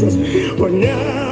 Jesus. Onyankopɔne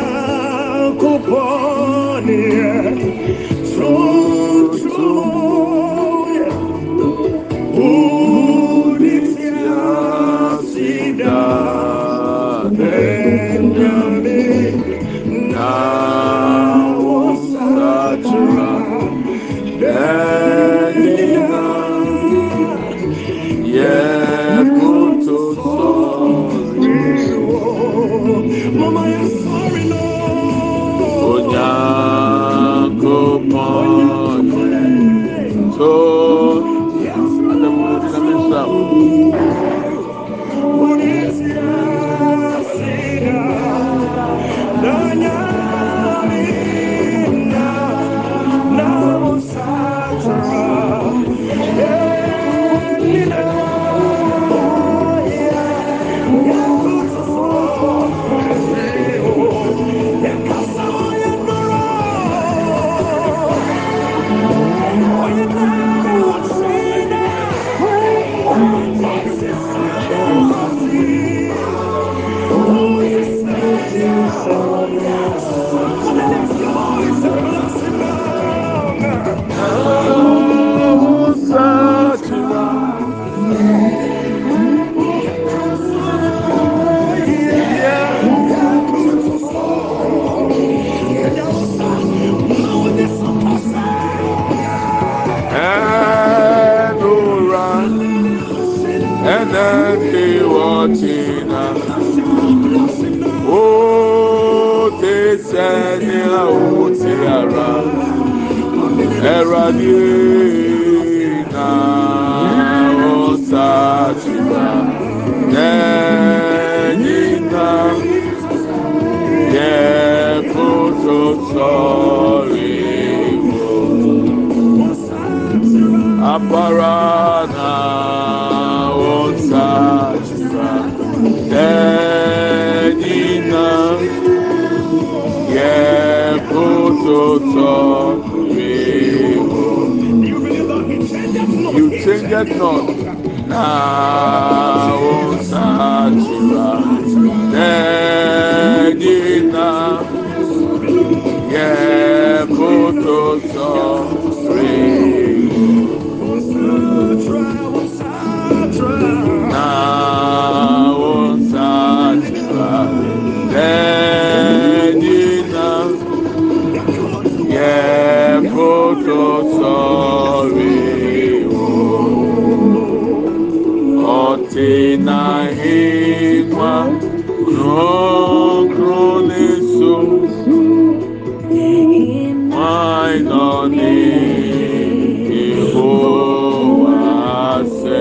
sẹ́ni àwọn ti ara ẹ̀rọ adé náà ọ̀sà tìgbà lẹ́yìn náà yẹ kó tó sọ̀rọ̀ èèwọ̀. Apara. so sorry. You change it not. Now, oh, Satura, Edina. Kronkroneso nwanyị nọ n'ihu asị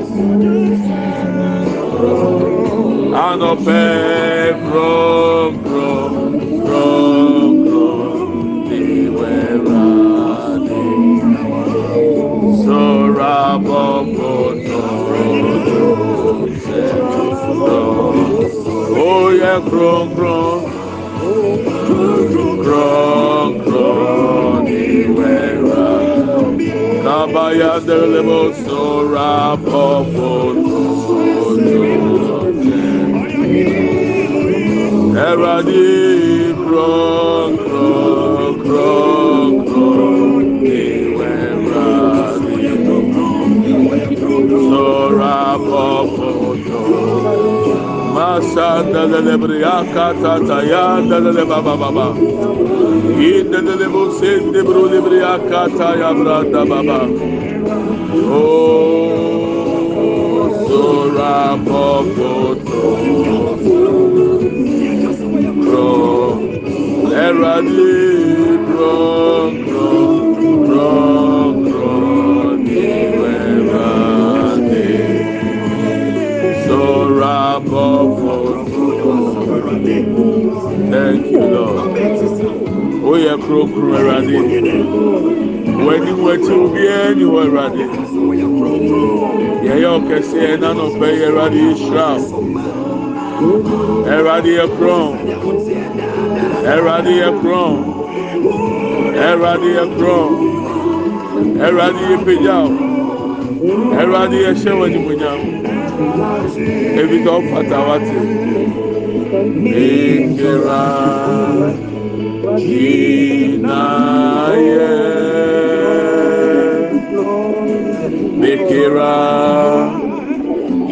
kronkron n'iwe radị sọrọ abọ foto ẹrọdị kronkron kronkron n'iwe radị ọtịnahịkwa kronkronesu arịmaịnọne yehowa sị sọrọ abọpụtụ anọpe kronkron kronkron n'iwere ẹwurade kurọkurọkurọkurọ ìwẹ ẹwurade sọra pọpọjọ masa dalẹlẹbiri akatata ya dalẹlẹ bababa yi dalẹlẹbo se debiri libiri akata ya bira dababa ooo sọra pọpọjọ. Baba. Inde de bo sende bro de briaka ta ya branda baba. kurokuro awurade w'anim w'akyi obiara ni hɔ awurade yɛyɛ ɔkɛseɛ nanɔpɛ yɛ awurade yɛhyira awurade Ẹ̀rọ̀dì yẹ kúrọ̀n. Ẹ̀rọ̀dì yẹ kúrọ̀n. Ẹ̀rọ̀dì yẹ pẹ̀já o. Ẹ̀rọ̀dì yẹ ṣẹ́ wọ́n nyìmọ̀ nyà. Ebi tó pàtà wá ti. Ìkìlá ìnáyẹ. Ìkìlá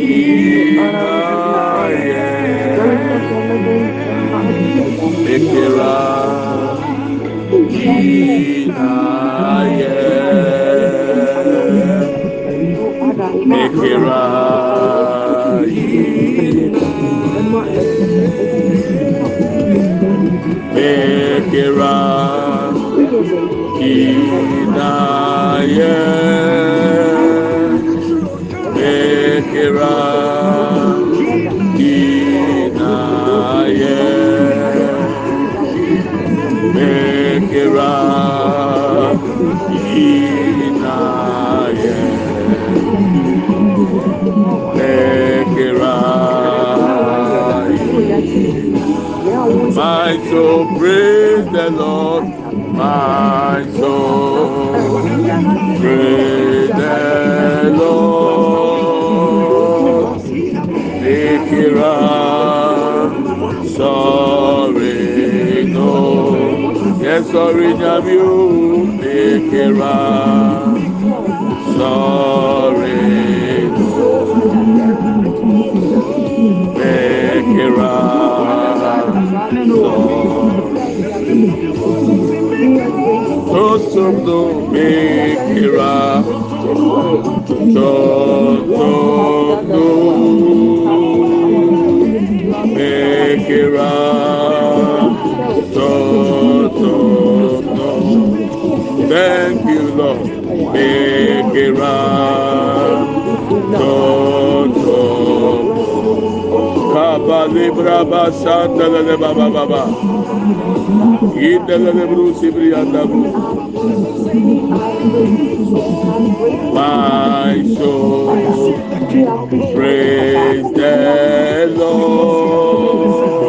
ìnáyẹ. Bekera Inaye Bekera Bekera Inaye Bekera My soul praise the Lord. My soul praise the Lord. Sorry, it up. Sorry, it up. Tosondo mekira Tosondo mekira Thank you Lord mekira Tosondo Kaba libra basanda le baba baba. Yinde le bru sibri anda bru. My soul praise the Lord.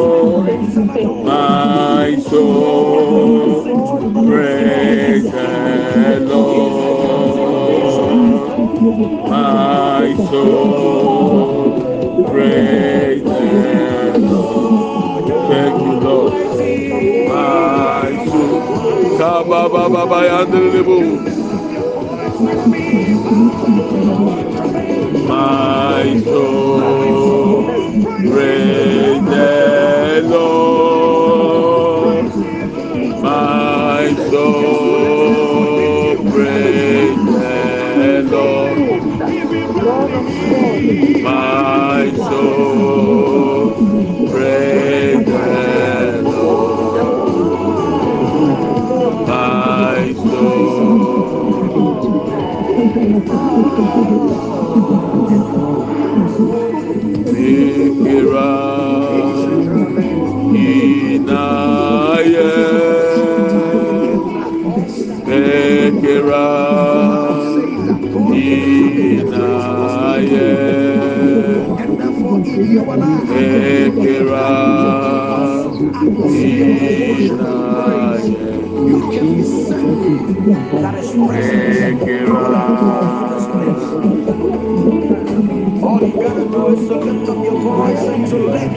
My soul My soul Thank you, Lord. My soul. My soul. Praise the Lord. My soul.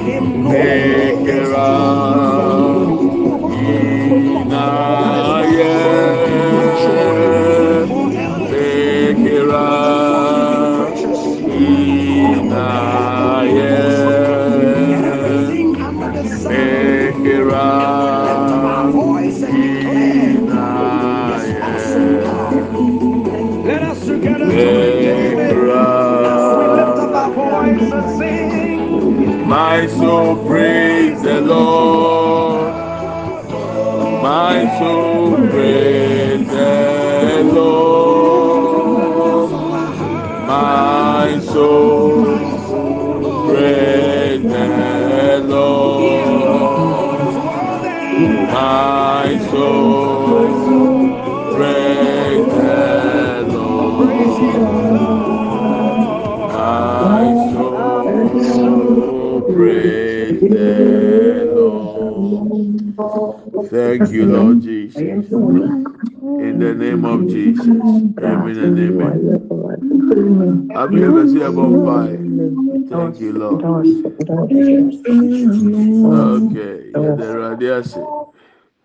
Him know. My soul praise the Lord. My soul praise the Lord. Thank you, Lord Jesus. In the name of Jesus. Amen and amen. Have you ever seen a bonfire? Thank you, Lord. Okay.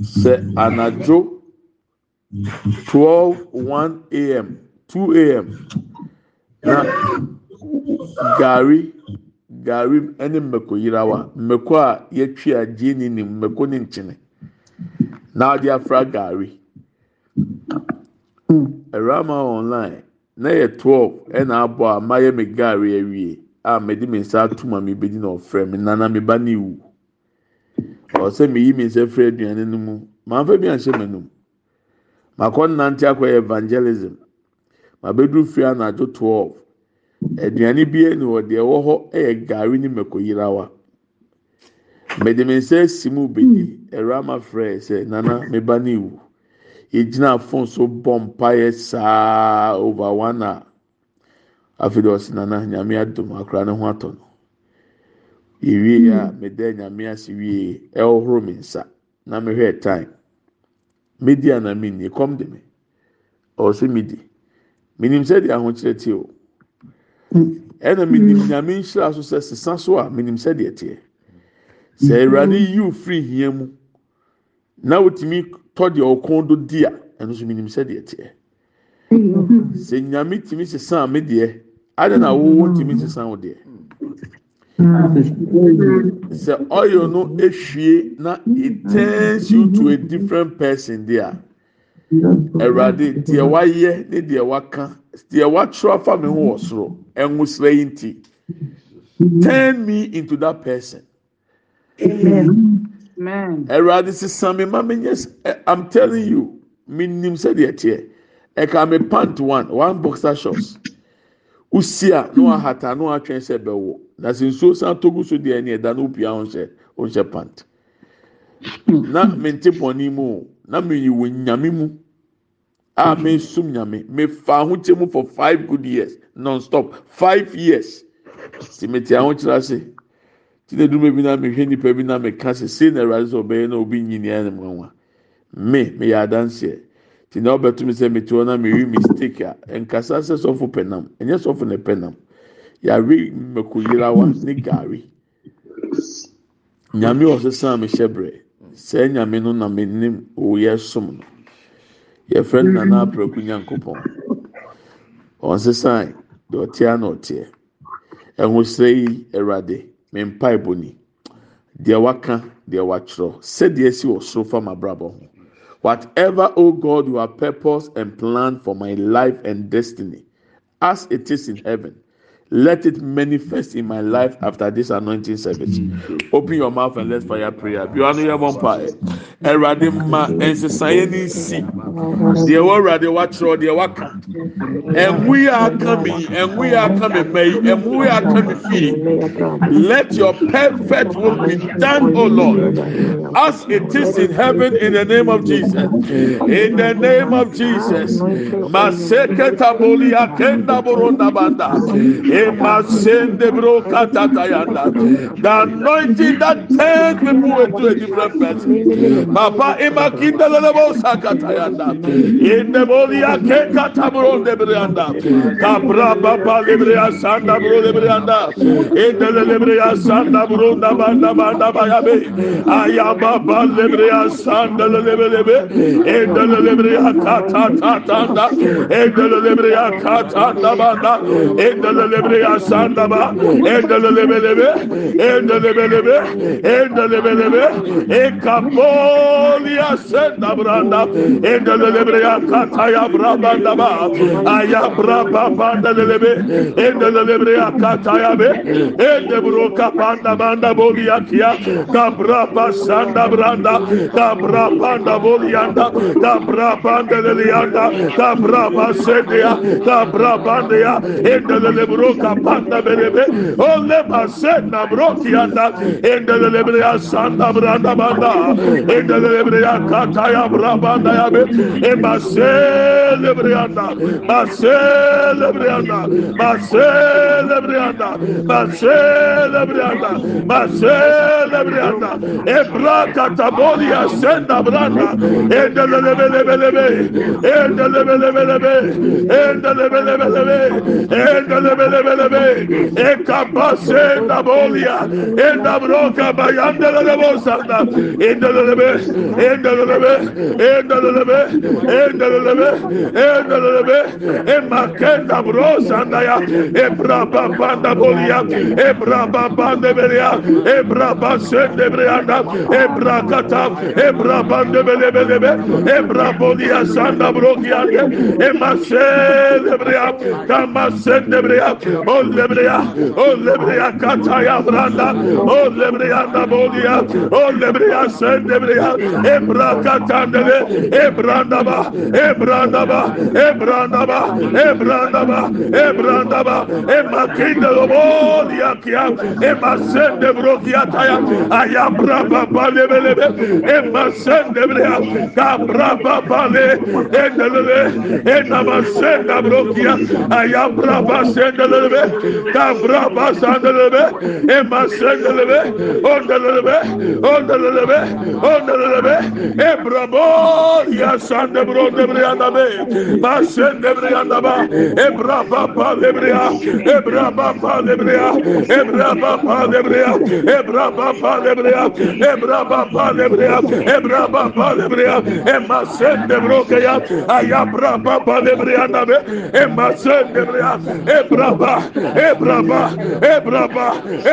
Sɛ anadwo twelve one a.m. two a.m. na gari gari ɛne mmɛko yirawa mmɛko a yɛtwi a gyeene nim mmɛko ne nkyene na ɔde afra gari ɛrama online na yɛ twelve ɛna abɔ a mayɛ me gari awie a mɛde me nsa ato ma me bedi na ɔfrɛ me nana me ba ne wu ɔsɛ meyi me nsa fira aduane no mu. Maa nfa bi anhyɛ m'anum makɔ nnante akɔyɛ evangelism. Mabɛduru fie anadwo twelve. Aduane bia ni wɔ deɛ ɛwɔ hɔ ɛyɛ gari ne mɛko yirawa mɛde me nsa esi mu bedi. Ɛrama frɛ sɛ nana me ba ne wu. Yɛgyina afɔn so bɔ mpaeɛ saa over one hour. Afei ɔsi nana nyame adum akora ne ho atɔ no. Yɛwie a meda nyame ase wie ɛhohoro me nsa na mehwɛ time. Medi a na mi ni kɔm de me. Ɔsɛ mi di minim sɛ de ahokyerɛ tie o. Ɛna minim nyame nhyira so sɛ sesa so a minim sɛ deɛ teɛ. Sɛ awurade yi o firi hia mu na otumi tɔ deɛ ɔkɔn do di a ɛno nso minim sɛ deɛ teɛ. Sɛ nyame tumi sesa mi deɛ adi na awowo tumi sesa wo deɛ? Sɛ oil no ehwie na it turns you to a different person there awurade deɛ wayɛ ne deɛ waka deɛ watwerɛ afa mi ho wɔ soro ɛnwosra yi nti turn me into that person. Awurade sisan mi ma mi nyɛ i'm telling you mi nim sɛ deɛ teɛ ɛka mi pant one one boxer shorts. Usi a na wahata na watwɛn sɛ bɛwɔ na sɛ nsuo san togu so deɛ ɛni ɛda na opia ɔnhyɛ ɔnhyɛ pant. Na mente pɔnne mu na mi yi wɔ nyame mu. A mi sum nyame. Mi fa ahokyɛ mu for five good years non stop five years. Si mi te ahokyerɛ ase. Ti na dum bi na mi hwɛ nipa bi na mi ka sɛ sei na ɛwɛade sɛ ɔbɛyɛ na obi nyi nia ne mu nwa mi mi yɛ adanseɛ. Ti na ɔbɛto mi sɛ mi te hɔ na mi wi mistake a nkasa sɛ sɔfo pɛ nam. Ɛnyɛ sɔfo na pɛ nam yàrá mmɛko yirawa ne gari. Nyame ɔsesan mi hyɛ brɛ sɛ nyame no na mi nim oyɛ som no. Yɛfrɛ no nana apɛrɛku nyankopɔn. Ɔnsesan deɛ ɔte a na ɔteɛ. Ɛhosrɛ yi ɛwurade mi mpa eboni deɛ waka deɛ watwerɛ sɛdeɛ esi wɔ soro fa ma brabɔ ho. Whatever o god you have purpose and plan for my life and destiny as it is in heaven let it manifest in my life after this anointing service. Mm. Open your mouth and let's fire prayer. Bí wọn yẹ bọ mpa ẹ ẹwurade mma ni nsi deɛ wɔ ɛwurade wakyerɛ deɛ waka ɛnwu yi aka mi ɛnwu yi aka mi mɛ yi ɛnwu yi aka mi let your perfect will be done o lord as it is in heaven in the name of jesus. In the name of jesus. Maseketa boli akenda boronda The anointing that turned people into a different person. Papa Imakinda Lebo Sakatayanda. In the Bolia Kekatabro Debrianda. Cabra Papa Libria Santa Bro Debrianda. In the Libria Santa Bro Nabanda Banda Bayabe. Ayababa Libria Santa Lebelebe. In the Libria Tata Tata. In the Libria Tata Nabanda. In the Lebriya sandaba. Endelebelebe. Endelebelebe. Endelebelebe. Ekapoliya sendabranda. Endelebriya kataya brabandaba. Ayabraba bandelebe. Endelebriya kataya be. Endebroka pandabanda boliyakiya. Kabraba sandabranda. Kabrabanda boliyanda. Kabrabandeleyanda. Kabrabasendeya. Kabrabandeya. Endelebroka kapanda belebe olle basen nabrot yanda endelele bir ya sanda branda banda endelele bir ya kataya brabanda ya be e basele bir yanda basele bir yanda basele bir yanda basele bir yanda basele bir yanda ebra katabolia senda branda endelele belebe belebe endelele belebe belebe endelele belebe belebe endelele belebe belebe e kapase da bolia e da broca bayanda da bosanda e da lebe e da lebe e da lebe e da lebe e da lebe e makenda brosanda ya e braba banda bolia e braba banda beria e braba sende brianda e brakata e braba de belebe lebe e brabolia sanda brokia e masende bria kamasende bria Ollebriya, ollebriya kataya branda, ollebriya da bodiya, ollebriya sen debriya, ebra katanda ve ebranda ba, ebranda ba, ebranda ba, ebranda ba, ebranda ba, emma kinda lo bodiya kiya, emma sen de brokiya taya, ayabra baba lebelebe, emma sen debriya, kabra baba le, endelele, enama sen de brokiya, ayabra baba sen de sandelebe, kabraba sandelebe, emma sandelebe, ondelebe, ondelebe, ondelebe, ebrabo ya sandebre ondebre yandabe, ma sandebre yandaba, ebraba pa debrea, ebraba pa debrea, ebraba pa debrea, ebraba pa debrea, ebraba pa debrea, ebraba pa debrea, emma sandebro kaya, ayabra pa debrea yandabe, emma sandebrea, ebraba Ebraba, Ebraba,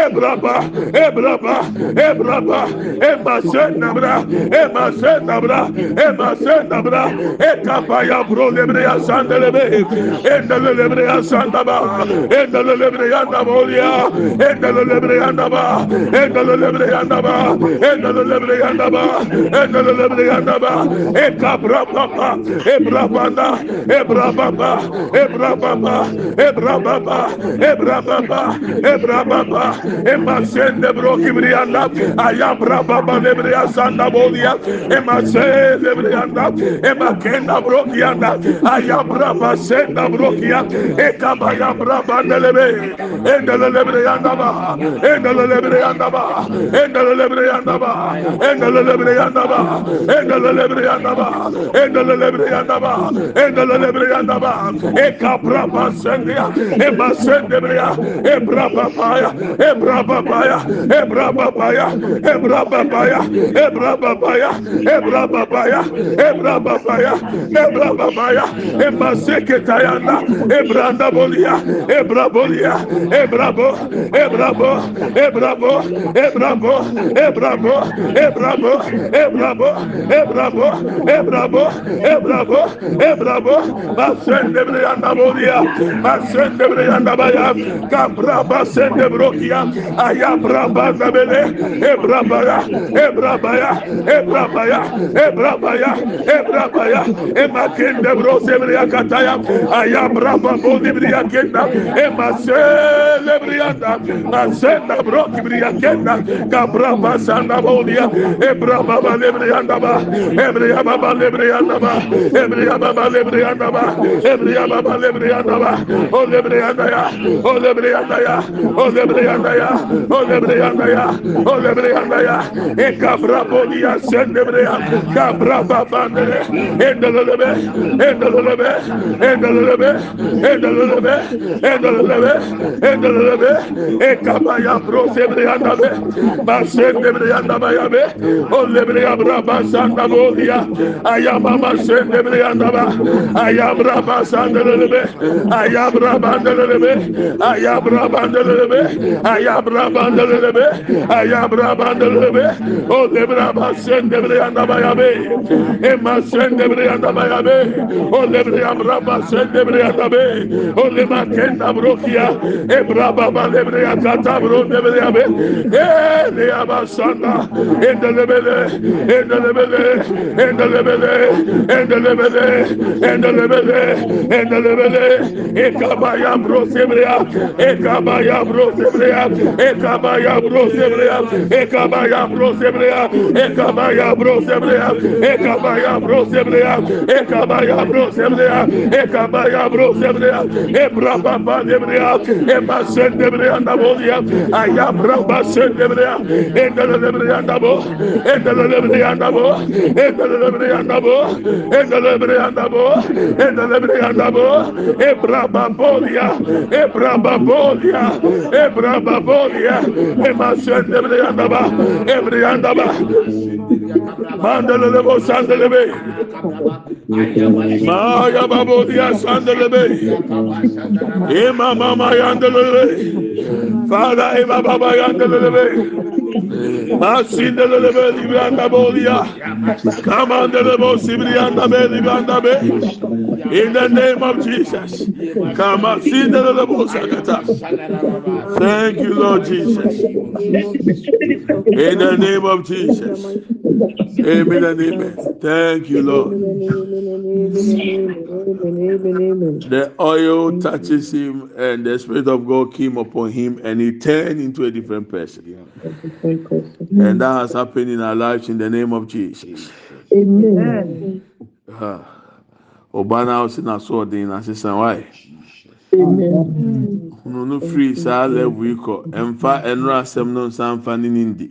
Ebraba, Ebraba, Ebraba, Emasen Nabra, Emasen Nabra, Emasen Nabra, Ekapaya Bro Lebreya Sandelebe, Endele Lebreya Sandaba, Endele Lebreya Nabolia, Endele Lebreya Naba, Endele Lebreya Naba, Endele Lebreya Naba, Endele Lebreya e Naba, Ekabraba, Ebrabanda, Ebrababa, Ebrababa, Ebrababa, Ebrababa, Ebrababa, Emasen de Brokibrianda, Ayabrababa de Briasanda Bodia, Emasen de Brianda, Emakenda Brokianda, Ayabraba Senda Brokia, Ekabaya Braba Nelebe, Endele Briandaba, Endele Briandaba, Endele Briandaba, Endele Briandaba, Endele Briandaba, Endele Briandaba, Endele Briandaba, Ekabraba Sendia, Emasen sendebrea ebra babaya ebra babaya ebra babaya ebra babaya ebra babaya ebra babaya ebra babaya ebra babaya emaseketayana ebranda bolia ebra bolia ebrabo ebrabo ebrabo ebrabo ebrabo ebrabo ebrabo ebrabo ebrabo ebrabo ebrabo masendebrea bolia masendebrea Rabaya, Gabraba Sendebrokia, Ayabraba Nabele, Ebrabaya, Ebrabaya, Ebrabaya, Ebrabaya, Ebrabaya, Emakende Brosebria Kataya, Ayabraba Bodibria Kenda, Emaselebrianda, Nasenda Brokibria Kenda, Gabraba Sandabolia, Ebraba Lebrianda, Ebriaba Lebrianda, Ebriaba Lebrianda, Ebriaba Lebrianda, O Lebrianda, Andaya, Olebre Andaya, Olebre Andaya, Olebre Andaya, Olebre Andaya, E Cabra Bolia Sendebrea, Cabra Babandere, Endolebe, Endolebe, Endolebe, Endolebe, Endolebe, Endolebe, E Cabaya Prosebre Andabe, Basendebre Andabayabe, Olebre Abraba Santa Bolia, Ayamama Sendebre Andaba, Ayabra Basandelebe, Ayabra Bandelebe, bandelelebe, ayabra bandelelebe, ayabra bandelelebe, ayabra bandelelebe, o debra basen debre yanda bayabe, emma sen debre yanda bayabe, o debre yabra basen debre yanda be, o lema kenda brokia, ebra baba debre yanda tabro debre yabe, e ne yabasanda, endelebele, endelebele, endelebele, endelebele, endelebele, endelebele, ekabaya bros sebrea, ekabaya bro sebrea, ekabaya bro sebrea, ekabaya bro sebrea, ekabaya bro sebrea, ekabaya bro sebrea, ekabaya bro sebrea, ekabaya bro sebrea, ebra baba sebrea, eba sen sebrea da bolia, aya bra ba sen sebrea, endele sebrea da bo, endele sebrea da bo, endele sebrea da bo, endele sebrea da bo, endele sebrea da bo, ebra baba bolia, ebrababolia ebrababolia emasendebede yandaba ebre yandaba. Mandelelebo sandelebe. Maya babolia sandelebe. Ema mama yandelebe. Fada ema baba yandelebe. In the name of Jesus Thank you Lord Jesus In the name of Jesus Amen and amen. Thank you, Lord. The oil touches him, and the Spirit of God came upon him, and he turned into a different person. And that has happened in our lives in the name of Jesus. Amen. Ọba náà ọsẹ náà sọ ọdín náà sísan wáyé. Nínú firi sáà lẹ́wù ikọ̀ ẹ̀nfà ẹ̀nura asẹ́m náà nsá nfa ní ní ndì.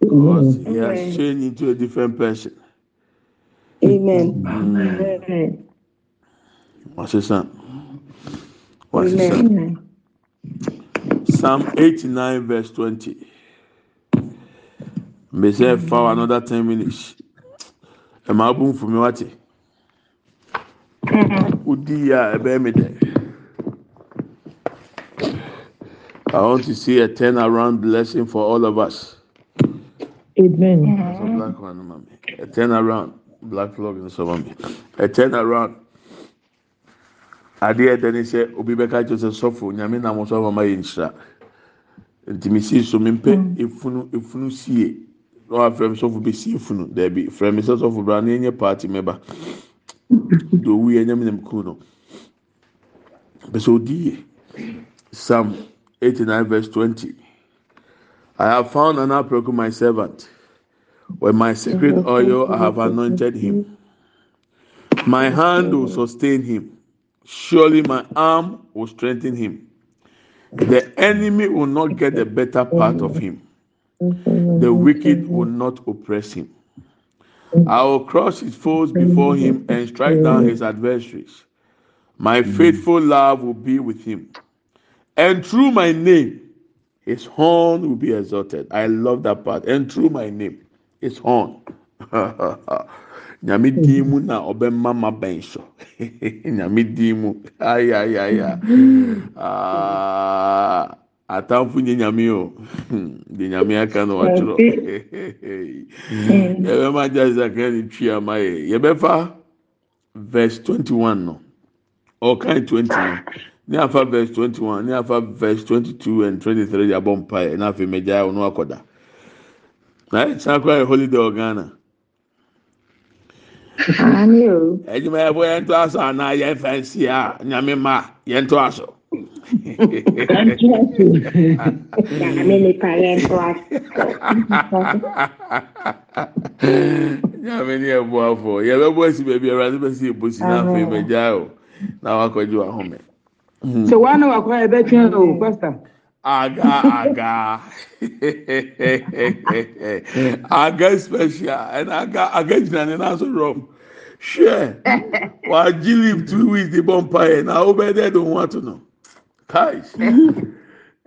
Because he has changed into a different person. Amen. Mm. Ọ̀sísan. Ọ̀sísan. Psalm eighty-nine verse twenty. mbese hmm. fa another ten minutes ɛma abu nfumi wate wodi yi a ɛbɛn mi hmm. dɛ I want to see a turn around blessing for all of us. Amen. A turn around. Black love in so mommy. A turn around. Adeɛ dɛ ne sɛ obi bɛka kyerɛ sɛ sɔfo nyame nam sɔfo ama yɛ nhyira ntumi si so mi mpɛ efunu hmm. efunu sie. Na wafrɛ mi sɔfo bɛ sie efunu dɛbi frɛ mi sɛ sɔfo bra ne enye paati mɛba. Do owu yɛ nyɛm nyɛm kuu no. Bɛsɛ odi yie. Psalm eighty nine verse twenty. I have found an apple my servant. With my secret oil I have anointed him my hand will sustain him. Surely my arm will strengthen him. The enemy will not get the better part of him. The mm-hmm. wicked mm-hmm. will not oppress him. I will crush his foes before him mm-hmm. and strike down his adversaries. My faithful love will be with him. And through my name, his horn will be exalted. I love that part. And through my name, his horn. nyame din mu na ɔbɛma ma bɛn so nyame din mu ayayaya ah. Atamfo nye nyame o de nyame aka na watwerɛ yɛbɛma gya saka ne twi ama yɛ yɛbɛfa verse twenty one no ɔkan twenty no ne afa verse twenty one ne afa verse twenty two and twenty three abɔ mpa yɛ na afei mɛgya ɔno akɔda na yɛ kyerɛ akora yɛ holiday wɔ ghana. Yɛn to aso anaa yɛn fɛnsi a nyame ma yɛn to aso. I'm joking. I'm in the parent class. Nyame ni ẹ̀bù afọ, yẹ bẹ bọ esi bẹbi ẹ̀rọ adébẹ̀ si èbó si náà fẹ́ mẹja o, náà wà kọjú wà hàn mẹ. Ṣé wàá náà wà kọ́ ẹ bẹ́ tiẹ́ o, pásítà? Aga aga aga special ẹna aga aga gyina ne nan so rọm. Ṣé wàá jí leave two weeks di bọ́ mpa yẹ na ó bẹ́ dẹ́ dùn wọ́n tó náà. Kai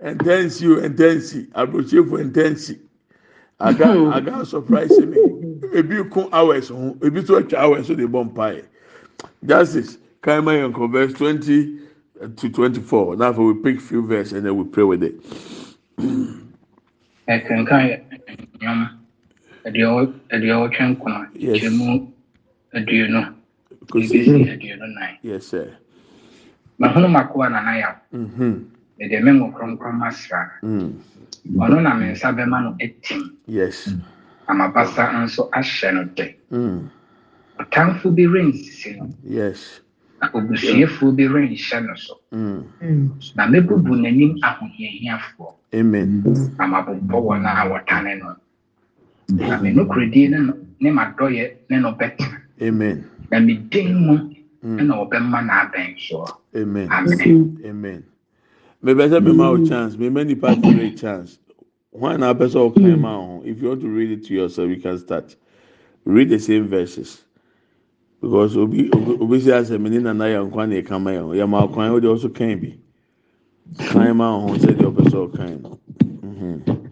ntɛnsi o ntɛnsi aburokyefo ntɛnsi aga aga surprise me. Ebi ko hours ho ebi nso atwa hours so de bɔ mpa yɛ justice kaima yɛn kɔ verse twenty uh, to twenty-four. Now we pick few verse and then we pray with it. ɛkenkan nnwom aduɔwɔtwe nkron Yes. kyɛmu aduonu Kosi. ebesi aduonu nan Yes, sir. Mahunu makoa nanayam Mm-hmm. mede me ngo kronkron masra. Mm. ɔno na me nsa bɛma no atim Yes. na mabasa nso ahyɛ no dɛ Mm. ɔtamfo bi rensisi no. Na obusiefoɔ bi renhyɛ no so. Mm. na mɛbubu n'anim ahohiahiafoɔ na mabobɔ wɔn a wɔtane no. Na me nokoredie ne m'adɔyɛ ne no bɛtena na me din mu. Mm. Ɛna wɔbɛma n'abɛn soɔ Amen. amen Amen. Maybe I said me ma a chance. Me many parts a chance. Why not person or claim out? If you want to read it to yourself, you can start. Read the same verses. Because obi obi obi say as a mini na na yan kwan na kama yan. Ya ma kwan we also can be. Climb out on say the person can. Mhm.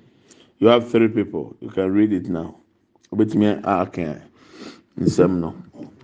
You have three people. You can read it now. Obet me a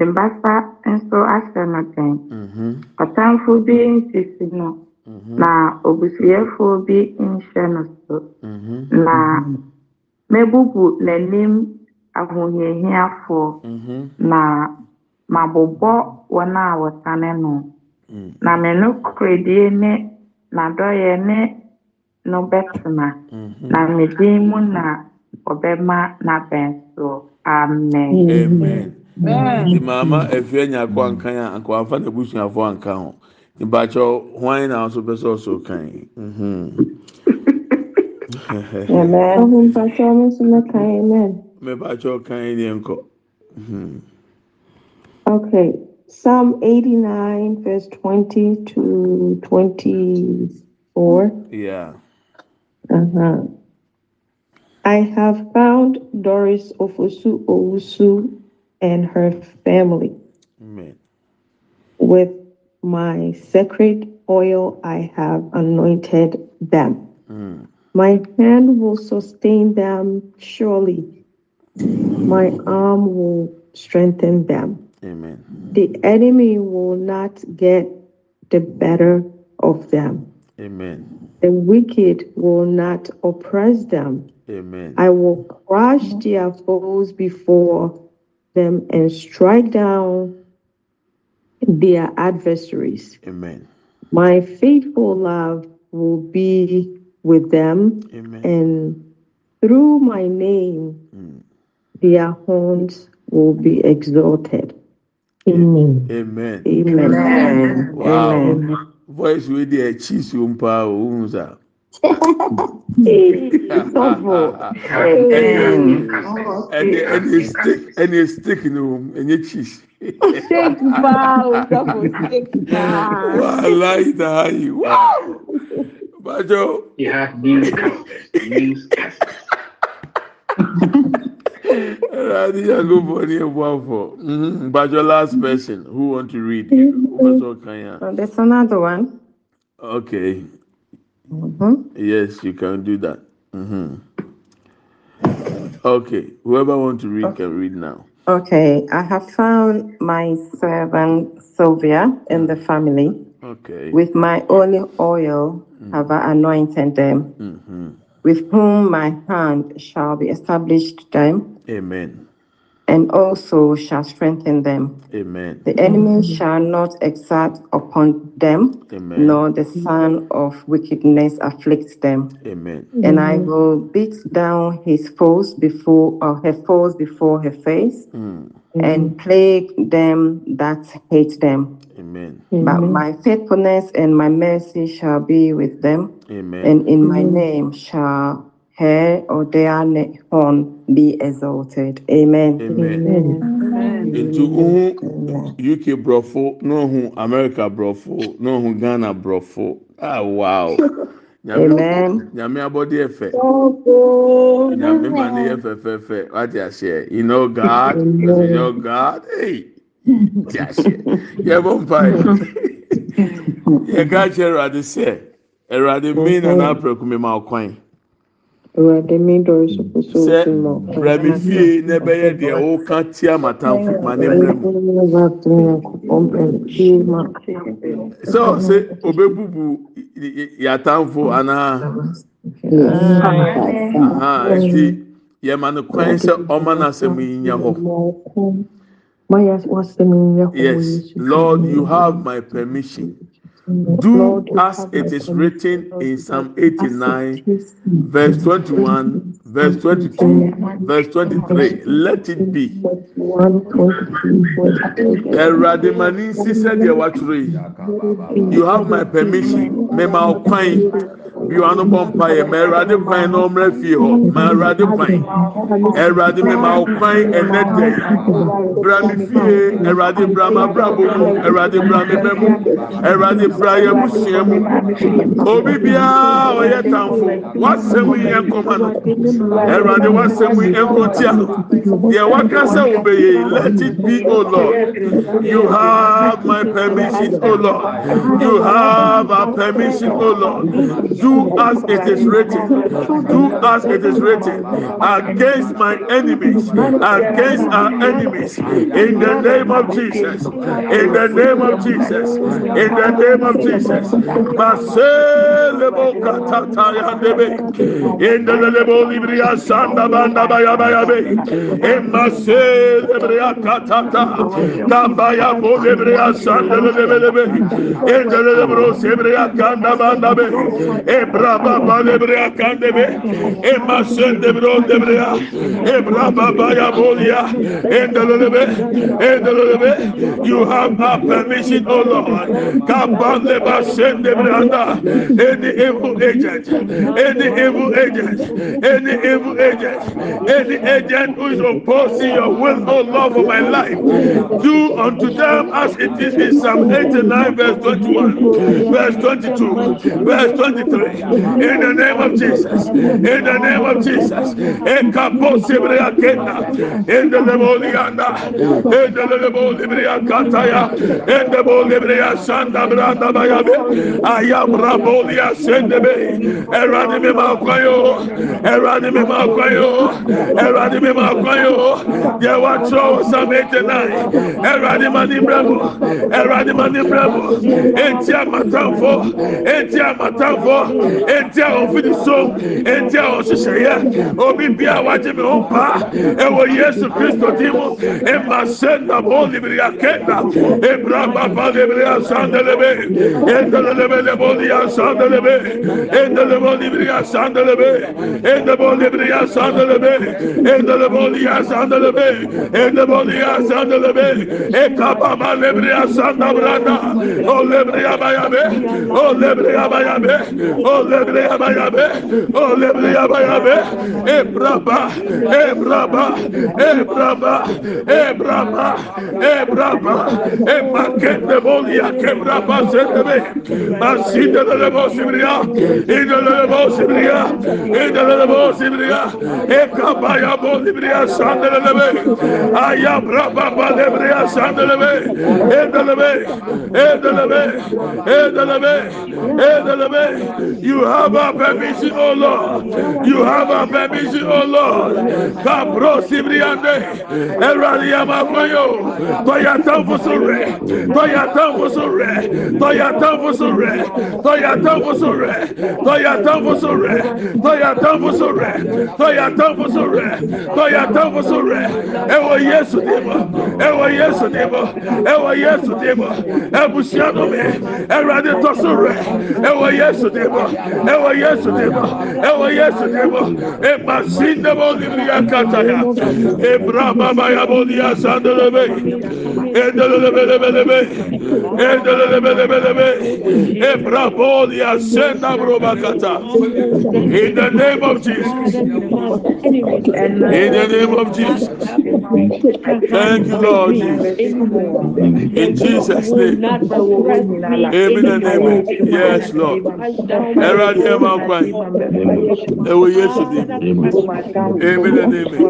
mbasa nso ahyɛ no den mhm. ɔtamfo bi nsisi no mhm. na obusuyɛfoɔ bi nhyɛ no so. Mhm. Na mɛbubu n'anim ahohiahiafoɔ. Na mabobɔ wɔn a wɔtane no. Mm. Na me nokoredie ne nadɔyɛ ne no bɛtena. Na me din mu na ɔbɛma wɔbɛma n'abɛnsoɔ amen. Maama efie nya akɔ ankan a akɔ afa na ebusuafo anka ho. Nbakyɛ hwan na nso pɛ sɛ ɔso kan. Mhm. Amen. Ọhụ mpacha ọmụ nso meka amen. Mɛbakyɛ kan ni nkɔ. Mhm. Okay. Psalm 89, verse 20 to 24. Yeah. Uh-huh. I have found Doris Ofosu Owusu and her family. Amen. With my sacred oil, I have anointed them. Mm. My hand will sustain them surely. My arm will strengthen them. Amen. The enemy will not get the better of them. Amen. The wicked will not oppress them. Amen. I will crush their foes before them and strike down their adversaries. Amen. My faithful love will be with them, Amen. and through my name, Mm. their horns will be exalted. Amen. Amen. Amen. Amen. Wow. Amen. Voice wey dey cheese o mpa o ohun sa. Ɛni ɛni stick ɛni stick ni o ɛnyɛ cheese. Steak paa o sɔfo steak paa. Wàhálà ìdá yìí. Wow. Bàjọ́. you have newscasters newscasters Ẹ̀rọ̀dì yàgò bọ̀ ní ẹ̀bùn àfọ̀. Bàjọ́ last person who want to read. Wọ́n sọ kan there's another one. Okay. Mhm. Yes, you can do that. hmm Okay. Whoever want to read can read now. Okay, I have found my servant Sylvia and the family. Okay. With my olive oil have I anointed them, hmm with whom my hand shall be established them. Amen. And also shall strengthen them. amen. The enemy shall not exact upon them, amen. nor the son of wickedness afflict them. amen. And I will beat down his foes before or her foes before her face, Mm, and plague them that hate them. amen. But my faithfulness and my mercy shall be with them, amen. and in my name shall her or their horn be exalted. Amen. Amen. Into UK brofo, no who America brofo, no who Ghana brofo. Ah wow. Amen. Nyame abodi efe. Nyame mani efe fe fe. What you say? You know God. You know God. Hey. Yes. Yeah, bon pai. Yeah, God, you're ready, sir. Erade me na na prekumema okwan. Awurade mi dɔre so ko so sɛ fi ma brɛ mi fie na ɛbɛyɛ deɛ ɔka tia matamfo ma ne mmerɛ mu. sɛ ɔsɛ obebubu yatamfo anaa aha nti yɛma no kwan sɛ ɔma n'asɛm yi nyɛ hɔ yes lord you have my permission do as it is written in psalm eighty-nine verse twenty-one verse 22, verse 23. Let it be. Eradimani, mà ní sísẹ́ díẹ̀ wá. You have my permission. Mẹ̀mà ọ̀kwan You are bọ̀ mpa yẹ. Mẹ̀ ẹ̀rọ̀dẹ̀ kwan náà ọmọrẹ́ fi hàn. Mẹ̀ ẹ̀rọ̀dẹ̀ kwan. Ẹ̀rọ̀dẹ̀ mẹ̀mà ọ̀kwan ẹ̀nẹ́ dẹ̀ yìí. Bùrọ̀mì fìyè ẹ̀rọ̀dẹ̀ bùrọ̀mà bùrọ̀bù mu. Ẹ̀rọ̀dẹ̀ bùrọ̀mì bẹ̀ mu. Ẹ̀rọ̀dẹ̀ bùrọ̀yẹ mu sìẹ̀ mu. Obi bíyà ọ̀yẹ́ tàǹfò. Wọ́n sẹ́wìn yẹn kọ́mọ. Nkɔma no ɛwurade wasɛm yi nkotia no deɛ waka sɛ ɔbɛyɛ yi let it be o lord. You have my permission o lord. You have our permission o lord. do as it is written. Do as it is written against my enemies against our enemies. In the name of jesus. In the name of jesus. in the name of jesus. maselebo katata yandebe. In the Briya Sanda Banda Baya Baya Bey Emma Sel Briya Katata Nambaya Bole Briya Sanda Bele Bey Endele Bros Briya Kanda Banda Bey Ebra Baba Briya Kanda Bey Emma Sel de Bro de Briya Ebra Baba Ya Bolia Endele Bey Endele Bey You have our permission O Lord. Kabande Basende Briya any evil agent any evil agent any evil agent any agent who is opposing your will oh lord for my life do unto them as it is in psalm 89 verse 21 verse 22 verse 23 in the name of jesus in the name of jesus. In the in the in the bolibria sanda branda bayabe ayabra bolia sendebe me ma kwan o ẹwurade me ma kwan o yẹ wa tọ sam eighty nine ẹwurade ma ni brẹ mu ẹwurade ma ni brẹ mu eti amatanfo eti amatanfo eti ahọnfiniso eti ahọnhyehyẹyẹ obi bi a wagye me ho paa ẹwọ yesu kristo ti mu ema se na mo libiri akenda ebura papa libiri asandelebe endelebe lebo li asandelebe endelebe libiri asandelebe endelebe. debre ya sandele be. Endele boli ya sandele be. Endele boli ya sandele be. E kapama lebre ya sanda brada. O lebre ya baya be. O lebre ya baya be. O lebre ya baya be. O lebre ya baya be. E braba. E braba. E braba. E braba. E braba. E makende boli ya kebraba sendebe. Masinde de le bosibria. İdele le bosibria. İdele. zibriya eka baya bo zibriya sandelebe. Aya braba ba zibriya sandelebe. Edelebe edelebe edelebe edelebe. You have our permission oh lord. You have our permission oh lord. Kabro zibriya de erali amakoyo toya tamfo sore toya tamfo sore toya tamfo sore toya tamfo sore toya tamfo sore toya tamfo sore tɔyatɔn foso rɛ tɔyatɔn foso rɛ ɛwɔ yesu di mɔ ɛwɔ yesu di mɔ ɛwɔ yesu di mɔ ɛbusua no mi ɛwurade tɔso rɛ ɛwɔ yesu di mɔ ɛwɔ yesu di mɔ ɛwɔ yesu di mɔ ɛmasi ndemɔ nibiya kata ya ebura baba ya bo ni ya sa ndolobe ndolobe lebe lebe. In the name of Jesus. In the name of Jesus. Thank you Lord Jesus. In Jesus name. Amen and amen. Yes Lord. Máa kwan ẹ wọ Yesu di amen and amen.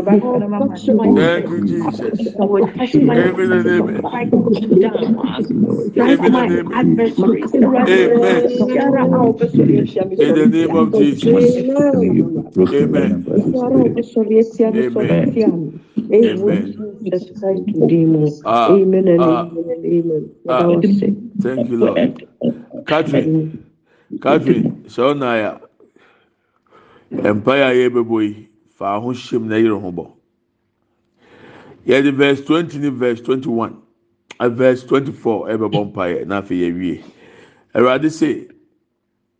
Thank you Jesus. Amen and amen amen. and amen. amen in the name of Jesus. Amen. Ah, Amen and ah, amen and amen. ah. Without say. thank you Lord. Catherine Catherine sɛ ɔna ya mpaeɛ a yɛbɛbɔ yi fa ho hyɛm na yɛrɛ ho bɔ yɛde verse twenty ne verse twenty one a verse twenty four ɛbɛbɔ mpaeɛ na afei yɛwie awurade sɛ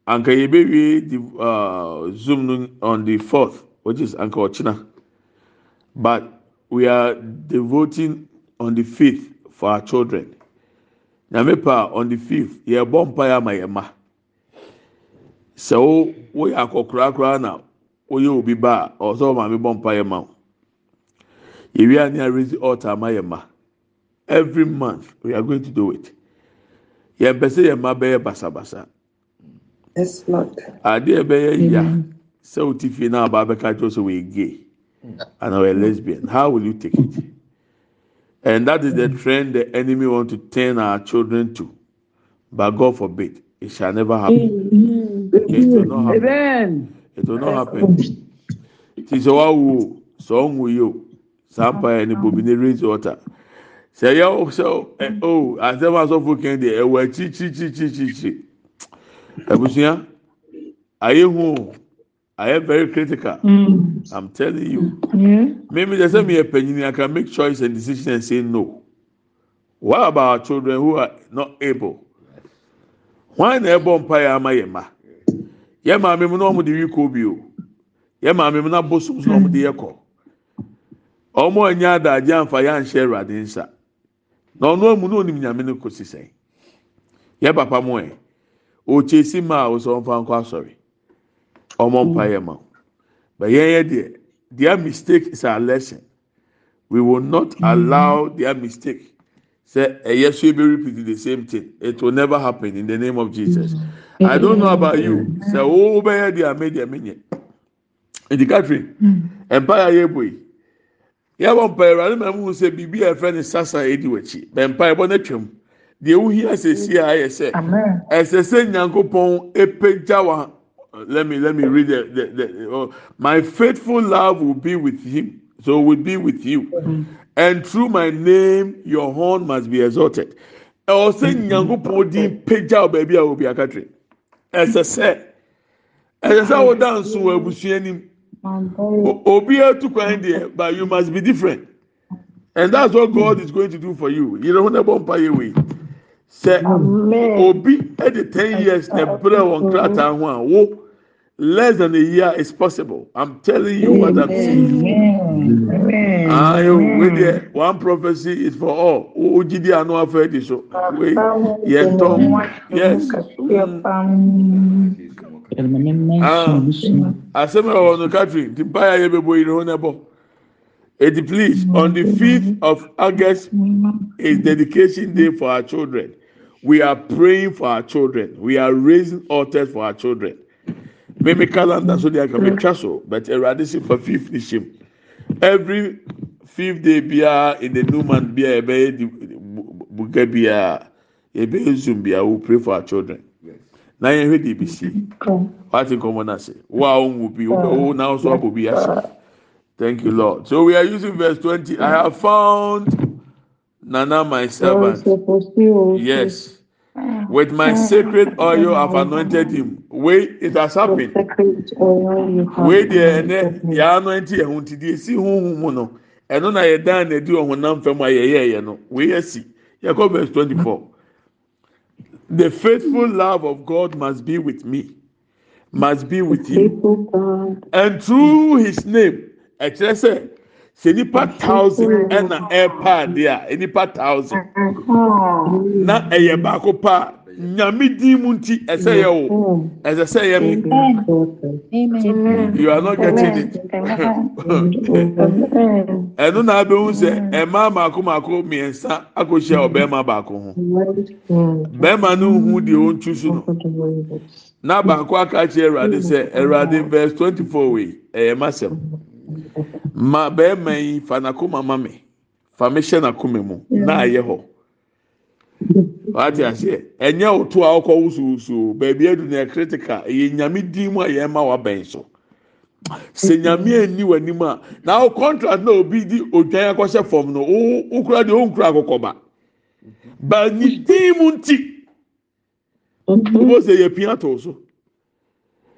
anka yɛbɛwie the uh, zoom no on the fourth which is anka ɔkyena but we are devoting on the fifth for our children. Nyame pa on the fifth yɛbɔ mpaeɛ ama yɛn ma. Sɛ wo woyɛ akɔkora koraa na woyɛ obi ba a ɔsɛ ɔmaame bɔ mpaeɛ ma wo yɛwie a ne arezi altar ama yɛn ma every month we are going to do it. Yɛn pɛ sɛ yɛn ma bɛyɛ basabasa. Yes, Lord. adeɛ bɛyɛ ya sɛ o ti fie na aba bɛka kyerɛ sɛ wɔyɛ gay? And or a lesbian. How will you take it? And that is the trend the enemy want to turn our children to. But God forbid it shall never happen. It will not happen. It will not happen. Ti sɛ wawo sɛ ɔnwo yi o saa yɛ ne bobi ne raise water sɛ yɛ o sɛ o asɛm asɔfo kɛn de ɛwɔ akyirikyirikyirikyiri abusua ayɛ hu o ayɛ very critical? Mm. i'm telling you. Mímí sɛ sɛ mi yɛ panyin i can make choice and decision and say no. What about our children who are not able? Wɔn na ɛbɔ mpa yɛ ama yɛ ma yɛ maame mu na wɔn de wi kɔ bi o yɛ maame mu na bosom na wɔn de yɛ kɔ wɔn a adagye anfa yɛ anhyɛ ɛwurade nsa. Na ɔno amu na onim nyame no kɔ sisɛn yɛ papa mu ɛ ɔkye si ma a ɔsɛ ɔnfa nkɔ asɔre. Ɔmɔ mpa yɛ ma but yɛn yɛ deɛ their mistake is our lesson. We will not allow their mistake. Say ɛyɛ so ebe repeat the same thing. It will never happen in the name of jesus. I don't know about you. Sɛ wo bɛyɛ deɛ ame deɛ menyɛ edi catherine empire yɛ ebo yi yɛbɔ mpa ɛwurade mɛ mu sɛ biribi a yɛfrɛ ne sasa edi wɔkyi bɛ mpa ɛbɔ n'atwam deɛ wohi asɛsi a ayɛ sɛ Amen. ɛsɛ sɛ nyankopɔn epagya wa let me let me read the the, the oh, my faithful love will be with him. So will be with you. And through my name your horn must be exalted. Ɛwɔ sɛ nyankopɔn din pagya wɔ baabi a obi akatire ɛsɛ sɛ ɛsɛ sɛ awoda nso wɔ abusua anim O- obi atu kwan deɛ but you must be different. And that's what God is going to do for you. Ho na ɛbɔ mpa yɛ wei sɛ obi ɛde ten years na ɛbrɛ wɔn krataa ho a wo less than a year is possible. I'm telling you what i'm saying. Ayo wey there. One prophecy is for all. O jidi anu afɛ di so wey yɛn tɔn yes Ah. Asɛm a ɛwɔ no ti mpa yɛ bɛ bɔ yiri ho na bɔ eti please on the fifth of august is dedication day for our children we are praying for our children we are raising altars for our children maybe calendar so they are coming so but erade si for fifth ni hyɛm every fifth day biara in the new month biara ɛbɛyɛ di buga biara ɛbɛyɛ zoom biara we pray for our children na yɛn hwɛ de bi si wati nkɔmɔ na se wo a wɔn bi wo na so abɔ bi ase thank you lord. So we are using verse twenty. I have found nana my servant. Yes. With my sacred oil, I've anointed him. wei it has happened? have wei deɛ ɛnɛ me. yɛa no nti yɛn ho nti deɛ esi huhu mu no. Ɛno na yɛdan na edi ɔhunam fam a yɛyɛ yɛ no. Wei asi yɛkɔ verse twenty four the faithful love of God must be with me must be with God, and through his name ɛkyerɛ sɛ sɛ nipa thousand ɛna ɛɛpa adeɛ a nipa thousand. Na ɛyɛ baako pa. a nyame din mu nti ɛsɛ yɛ wo. Ɛsɛ sɛ yɛ mi you are not getting it. Ɛno na abɛhu sɛ ɛmaa mako mako mmiɛnsa akɔhyia ɔbɛrima baako ho. Bɛrima no hu deɛ ɔntu so no. Na baako aka kyerɛ awurade sɛ awurade verse twenty four wei ɛyɛ masɛm. Ma bɛrima yi fa n'akoma ma mi fa mi hyɛ n'akoma mu. Na ayɛ hɔ. Wate aseɛ ɛnyɛ oto a ɔkɔ wusuwusu beebi edu na critical. Ɛyɛ nyame din mu a yɛn ma wabɛn so. Sɛ nyame ani w'anim a na o contract na obi di odwan akɔhyɛ fam no o okura deɛ o nkura akɔkɔba. Ba ni din mu nti o sɛ yɛ pia to so.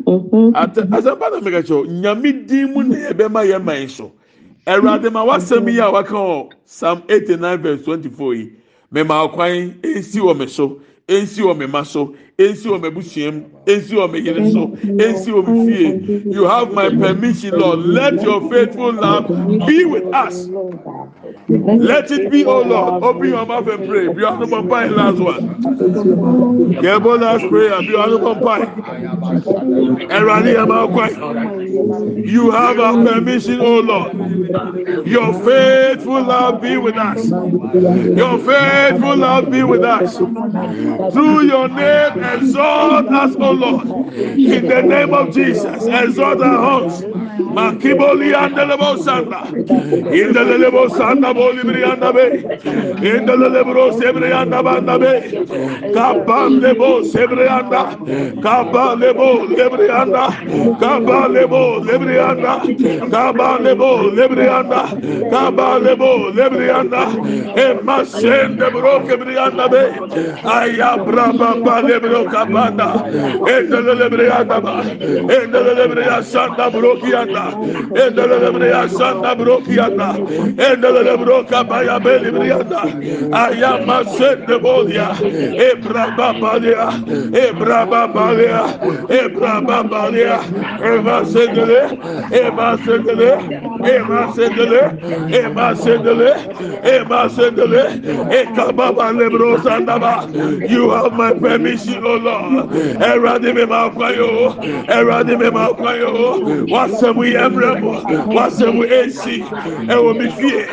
Mhm. ate asɛmpa na meka kyerɛw nyame din mu na yɛbɛma yɛ man so. Awurade ma wasɛm yi a waka wɔ psalm eighty nine verse twenty four yi nsi wɔ me so wɔ me ma so wɔ me busuam wɔ me yere so wɔ me fie. you have my permission lord. Let your faithful love be with us let it be, O Lord. Open your mouth and pray. Be on the pie, last one. Yebo last prayer. Be on the pie. Erani Amakwai. You have our permission, O Lord. Your faithful love be with us. Your faithful love be with us. Through your name, exalt us, O Lord. In the name of Jesus, exalt our hearts. Makiboli and the Lebo Sandra. In the Lebo anda boli bri anda be enda le bro sebre anda banda be kaban le bo sebre anda kaban le bo lebre anda kaban le bo lebre anda kaban le bo lebre anda kaban le bo lebre anda e masen de bro kebre anda be aya bra ba ba le bro kabanda. Enda le lebre anda ba enda le lebre anda bro ki anda enda le lebre anda bro ki anda enda le Celebro cabaya belibrianda. Ayama sende bodia. Ebra babalia. Ebra babalia. Ebra babalia. Eva sendele. Eva sendele. Eva sendele. Eva sendele. Eva sendele. Ekababa lebro sandaba. You have my permission, O Lord. Eradi me makwayo. Eradi me makwayo. Wasemu yemrebo. Wasemu esi. Ewo mi fie.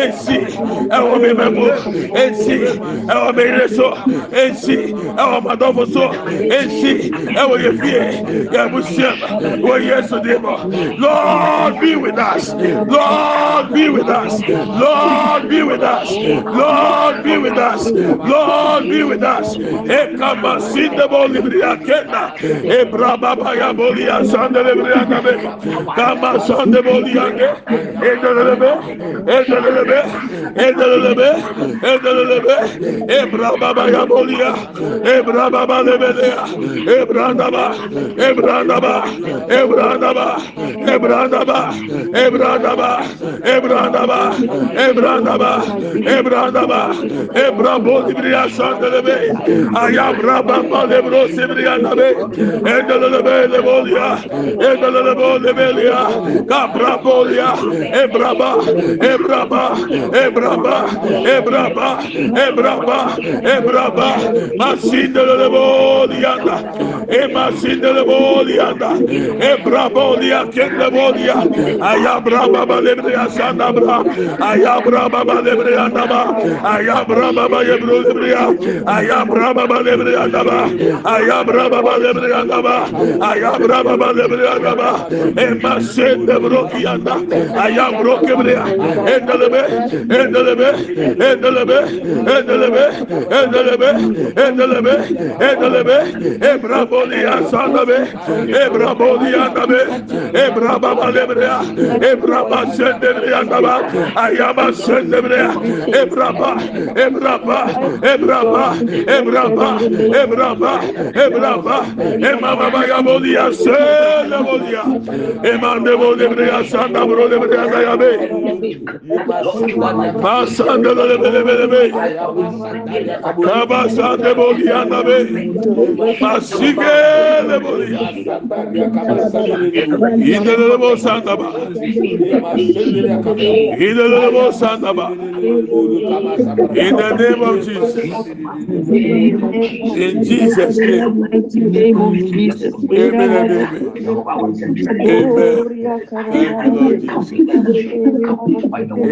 Esi ẹwọ mi mẹmu esi ẹwọ mi ire so esi ẹwọ madọfo so esi ẹwọ yẹ fie wọ yesu di lord be with us. Lord be with us. Lord be with us. Lord be with us. Lord be with us. Ekama sindebo libriya kenda. Ebrababa ya boliya sande libriya kabe. Kama sande boliya ke. Edelebe Edelebe, Edelebe, Edelebe, Ebrababa Yabolia, Ebrababa Lebelea, Ebrandaba, Ebrandaba, Ebrandaba, Ebrandaba, Ebrandaba, Ebrandaba, Ebrandaba, Ebrandaba, Ebrabo Libria Sandelebe, Ayabrababa Lebro Sibrianabe, Edelebe Lebolia, Edelebe Lebelia, kabrabolia Ebraba, Ebraba. ebraba ebraba ebraba ebraba ebraba. Masindelebo lianda e masindelebo lianda ebrabo lia kendebo lia ayabraba balebre asanda bra ayabraba balebre andaba ayabraba balebre libria ayabraba balebre andaba ayabraba balebre andaba ayabraba balebre andaba e masindebro lianda ayabro kebria e endelebe, endelebe, endelebe, endelebe, endelebe, endelebe, endelebe, ebraboliya sadabe, ebraboliya dabe, ebrababa lebreya, ebraba sendebreya daba, ayaba sendebreya, ebraba, ebraba, ebraba, ebraba, ebraba, ebraba, emababa yaboliya sendeboliya, emandeboliya sandabro lebreya dayabe, kaba sande bolia in the name of Jesus in Jesus name name of Jesus. amen. And amen. Amen. Thank you Lord Jesus amen. Amen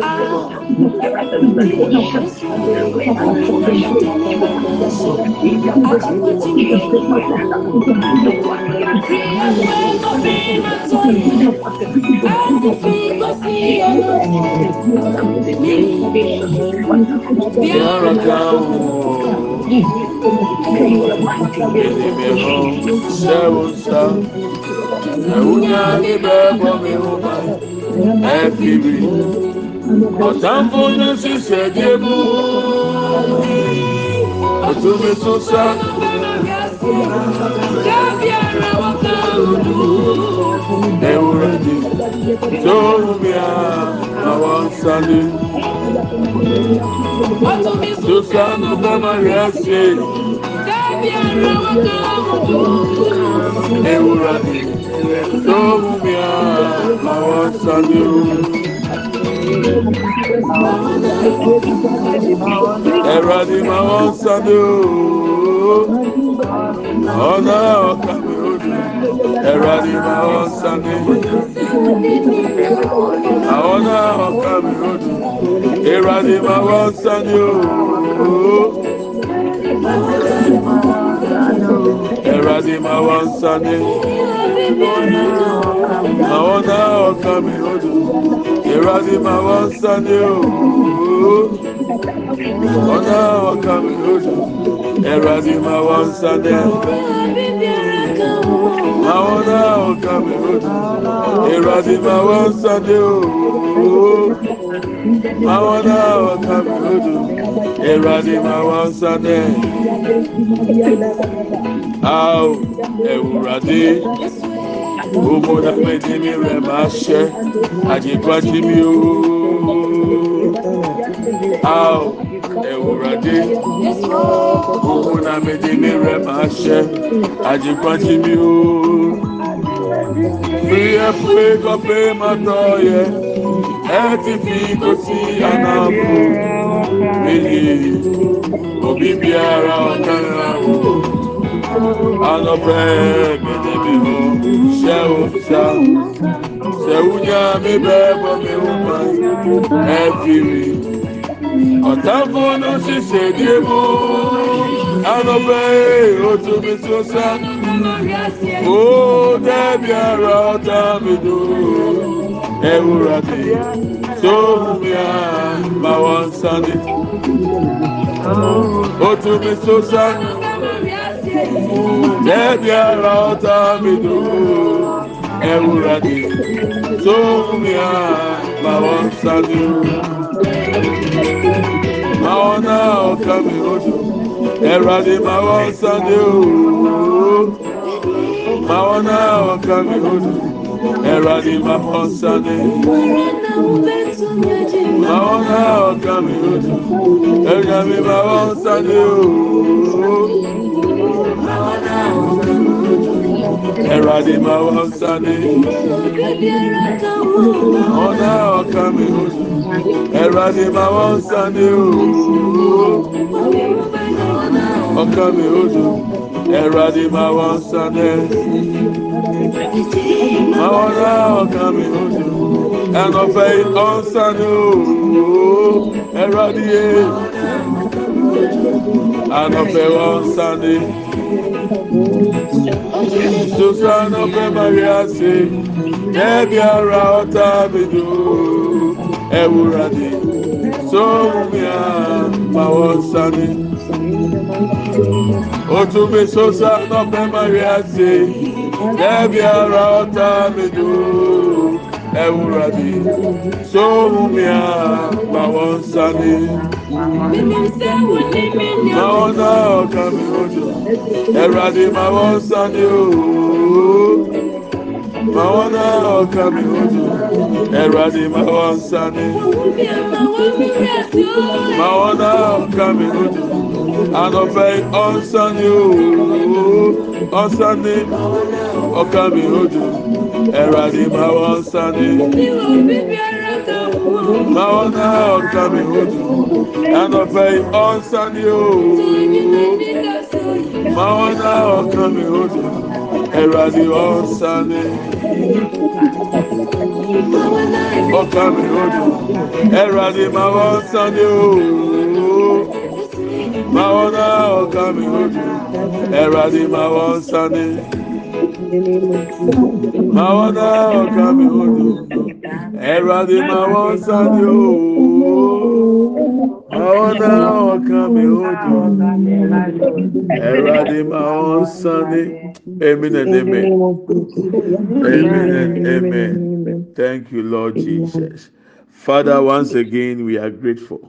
啊！Yàrá ọ̀tàǹfò ní sísè díẹ̀ mú ọ̀túnmí tún sá. Ewúrẹ́ di tó rúbi á àwọn sani. Susanu bọ́mọ rẹ̀ ṣe. Ewúrẹ́ di tó rúbi á àwọn sani. Ẹ̀rọ̀dì máa wọ́n sáré ooo. Ọ̀nà ọ̀kà mi ò dùn. Ẹ̀rọ̀dì máa wọ́n sáré. Àwọn náà ọ̀kà mi ò dùn. Ẹ̀rọ̀dì máa wọ́n sáré ooo. Ẹ̀rọ̀dì máa wọ́n sáré. Àwọn ọ̀kà mi ò dùn. Ẹ̀rọ ni màá wọ́n sálẹ̀ o ọ̀nà ọ̀kà mi ò dùn ẹ̀rọ ni màá wọ́n sálẹ̀ àwọn náà ọ̀kà mi ò dùn ẹ̀rọ ni màá wọ́n sálẹ̀ o àwọn náà ọ̀kà mi ò dùn ẹ̀rọ ni màá wọ́n sálẹ̀ àwọ̀ ẹ̀wùrọ̀dé gbogbo dàpẹ́jì mi rẹ̀ máa ṣẹ́ àjẹgbájí mi o àwọ̀ ẹ̀wùrọ̀dé gbogbo dàpẹ́jì mi rẹ̀ máa ṣẹ́ àjẹgbájí mi o fi ẹ pé kọ́pẹ́ máa tọ́ yẹ ẹ ti fi kó sí ànáàbò méjì òbí bí ara ọ̀kan náà wò anọpẹ bibi sewu sa sewu nya mi bɛ bɔ mi wu ma ɛfiri ɔtafo no sise die mu anɔbɛ otu mi so sa o dɛbi ara ɔta mi do ewura mi tó wù mí a ma wá sáni otu mi so sa. Dẹ́bi ara ọ̀tá mi dùn, ẹwúrọ̀dì sóhùnmíà màwọn sani màwọn náà ọ̀ka mi odò ẹwúrọ̀dì màwọn sani ooo màwọn náà ọ̀ka mi odò ẹwúrọ̀dì màwọn sani màwọn náà ọ̀ka mi sani ooo. Ẹ̀rọ̀dì máa wọ́n mi ò dùn. Ẹ̀rọ̀dì máa wọ́n ooo. Ọ̀ka mi ò dùn. Ẹ̀rọ̀dì máa wọ́n sáni. Àwọn náà ọ̀ka mi ò dùn. ẹnọfẹ ọsàn ooo ẹrọ díẹ̀ Sunday. ọsàn ni soso ẹnọfẹ maria ṣe ẹbí ara ọta mi do ẹwúra ni sóhun mi à máa ọsàn ni otu mi soso ẹnọfẹ maria ṣe ẹbí ara ọta mi do ewurabi sowumia mawonsani mawonsa ọkàmi ojo ewurabi mawonsani ooo mawonsa ọkàmi ojo ewurabi mawonsani mawonsa ọkàmi ojo anọfẹ ọnsani ooo ọnsani ọkàmi ojo. Ẹ̀rọ̀dì máa wọ́n sáré. Máa wọ́n ká ọ̀gá mi hojú. Ẹnọ̀fẹ́ ọ̀n sáré ooo. Máa wọ́n ká ọ̀gá mi hojú. Ẹ̀rọ̀dì ọ̀n sáré. Ọ̀gá mi hojú. Ẹ̀rọ̀dì máa wọ́n sáré ooo. Máa wọ́n ká ọ̀gá mi hojú. Ẹ̀rọ̀dì máa wọ́n sáré. Sáni. Máwọn náà ọ̀ka mi lójú. Ẹ̀rọ̀dì máa wọ́n sáni ooo. Máwọn náà ọ̀ka mi lójú. Ẹ̀rọ̀dì máa wọ́n sáni. Amen and amen. Amen and amen. Thank you, Lord Jesus. Father, once again, we are grateful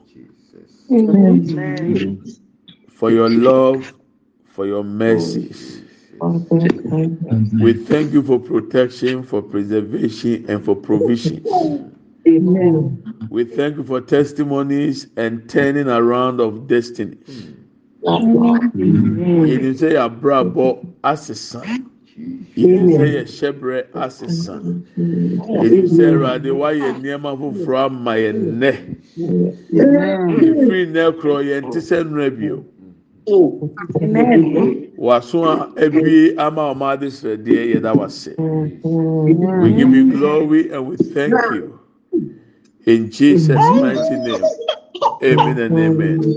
for your love, for your mercies. We thank you for protection, for preservation, and for provisions. We thank you for testimonies and turning around of destinies. Yìnyín sẹ́ yà abrabọ̀ asesa. Yìnyín sẹ́ yẹ hyẹ́brẹ́ asesa. Yìnyín sẹ́ Ẹ̀rọ̀adé wáyé nneɛma foforɔ ama yɛn nnɛ. Efiri nnɛ korɔ yɛn ti sɛ nnura bio. W'aso a ebie ama ɔmo ade srɛdeɛ yɛda w'ase. We give you glory and we thank you. In Jesus' mighty name. Amen and amen.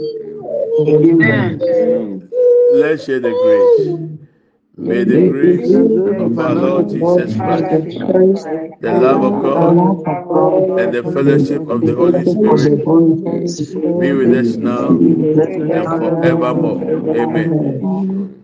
Let's share the grace. May the grace of our Lord Jesus Christ, the love of God, and the fellowship of the Holy Spirit be with us now and forevermore. Amen.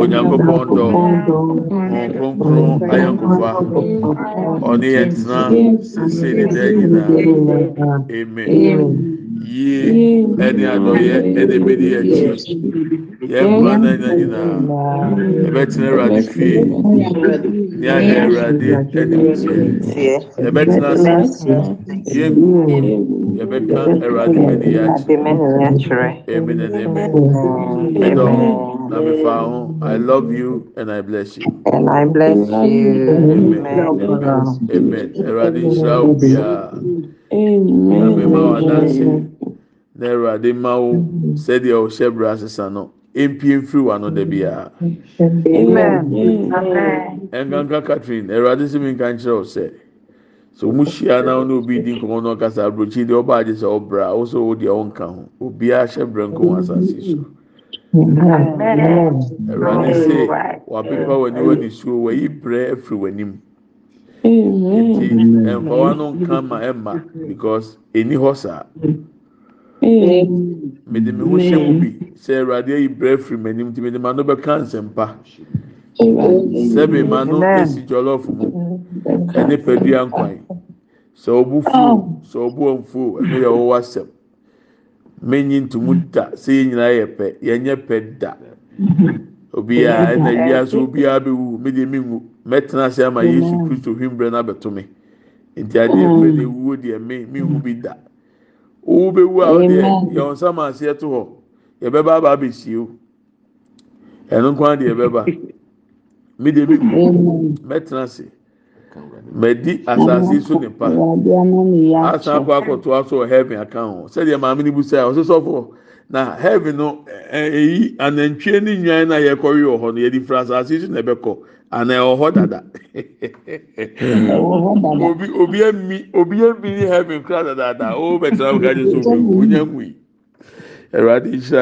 onyankopɔn dɔ hɔn kronkron ayɛnkofa ɔne yɛ tena sesei ne daa nyinaa amen yie ɛne adɔyɛ ɛne bɛdi akyi yɛn mmoa no anya nyinaa yɛbɛtena awurade fie ne ahwɛ awurade anim tiɛ yɛbɛtena ase yɛn yɛbɛka awurade bɛdi yɛ akyi amen ɛne amen ɛdɔm I love you and I bless you. And I bless you. Amen. Amen. Amen. Amen. Amen. Amen. Amen. máa wà dánsì. Na ẹ̀rọ̀dì máa wò sẹ́dí ẹ̀ ọ̀ṣẹ́ bìrì àṣìṣà náà. Èmpì mfiri wà náà dẹ̀bi à. Ẹ̀nkankan Catherine, ẹ̀rọ̀dì sì mi nka n kyerẹ́ ọ̀sẹ̀. So mu hyia na ɔne obi di nkɔmɔ na ɔkasa aburokyi deɛ ɔbaa agye sɛ ɔbra, ɔsɛ ɔwɔ deɛ ɔnka ho. Obiara hyɛ brɛ nkɔmɔ asase so. Amen. ɛwurade sɛ wapepa w'ani wɔ ne suo wɔyi brɛ afiri w'anim. Nti ɛnfawa no nka ma ɛma because ɛni hɔ saa. Mede me ho hyɛ mu bi sɛ ɛwurade ayi brɛ afiri m'anim nti mede ma no bɛka nsɛmpa. Sɛbi ma no Amen. esi jɔlɔfo mu ɛne pɛdua nkwan. Sɛ ɔbu fuo sɛ ɔbu ɔnfuo ɛno yɛ ɔwɔ asɛm menyi ntumu da. Sɛ yɛn nyinaa yɛ pɛ yɛnyɛ pɛ da. Obiara ɛna wia so obiara bɛwu mede mi nwu mɛtena ase ama yesu kristo hwimbrɛ no abɛto me. Nti adeɛ mbrɛ de ewuo deɛ me mi nwu bi da. Owu bɛwu a ɔdeɛ yɛn nsa ma aseɛ to hɔ. Yɛbɛba aba abɛsie o. Ɛno nkwan deɛ yɛbɛba mi mi nwu mɛtena ase mɛdi asase so nipa asan akɔ akɔto aso wɔ heaven aka ho sɛdeɛ maame ni bu sɛ ɔsɛ sɔfo na heaven no ɛyi anantwie ne nwan na yɛkɔwe wɔ hɔ no yɛde fira asase so na ɛbɛkɔ ana ɛwɔ hɔ dada obi obi emi obi emi ni heaven kura dadaada o bɛ tena o ka gye so obi o nya nwi ɛwurade nhyira.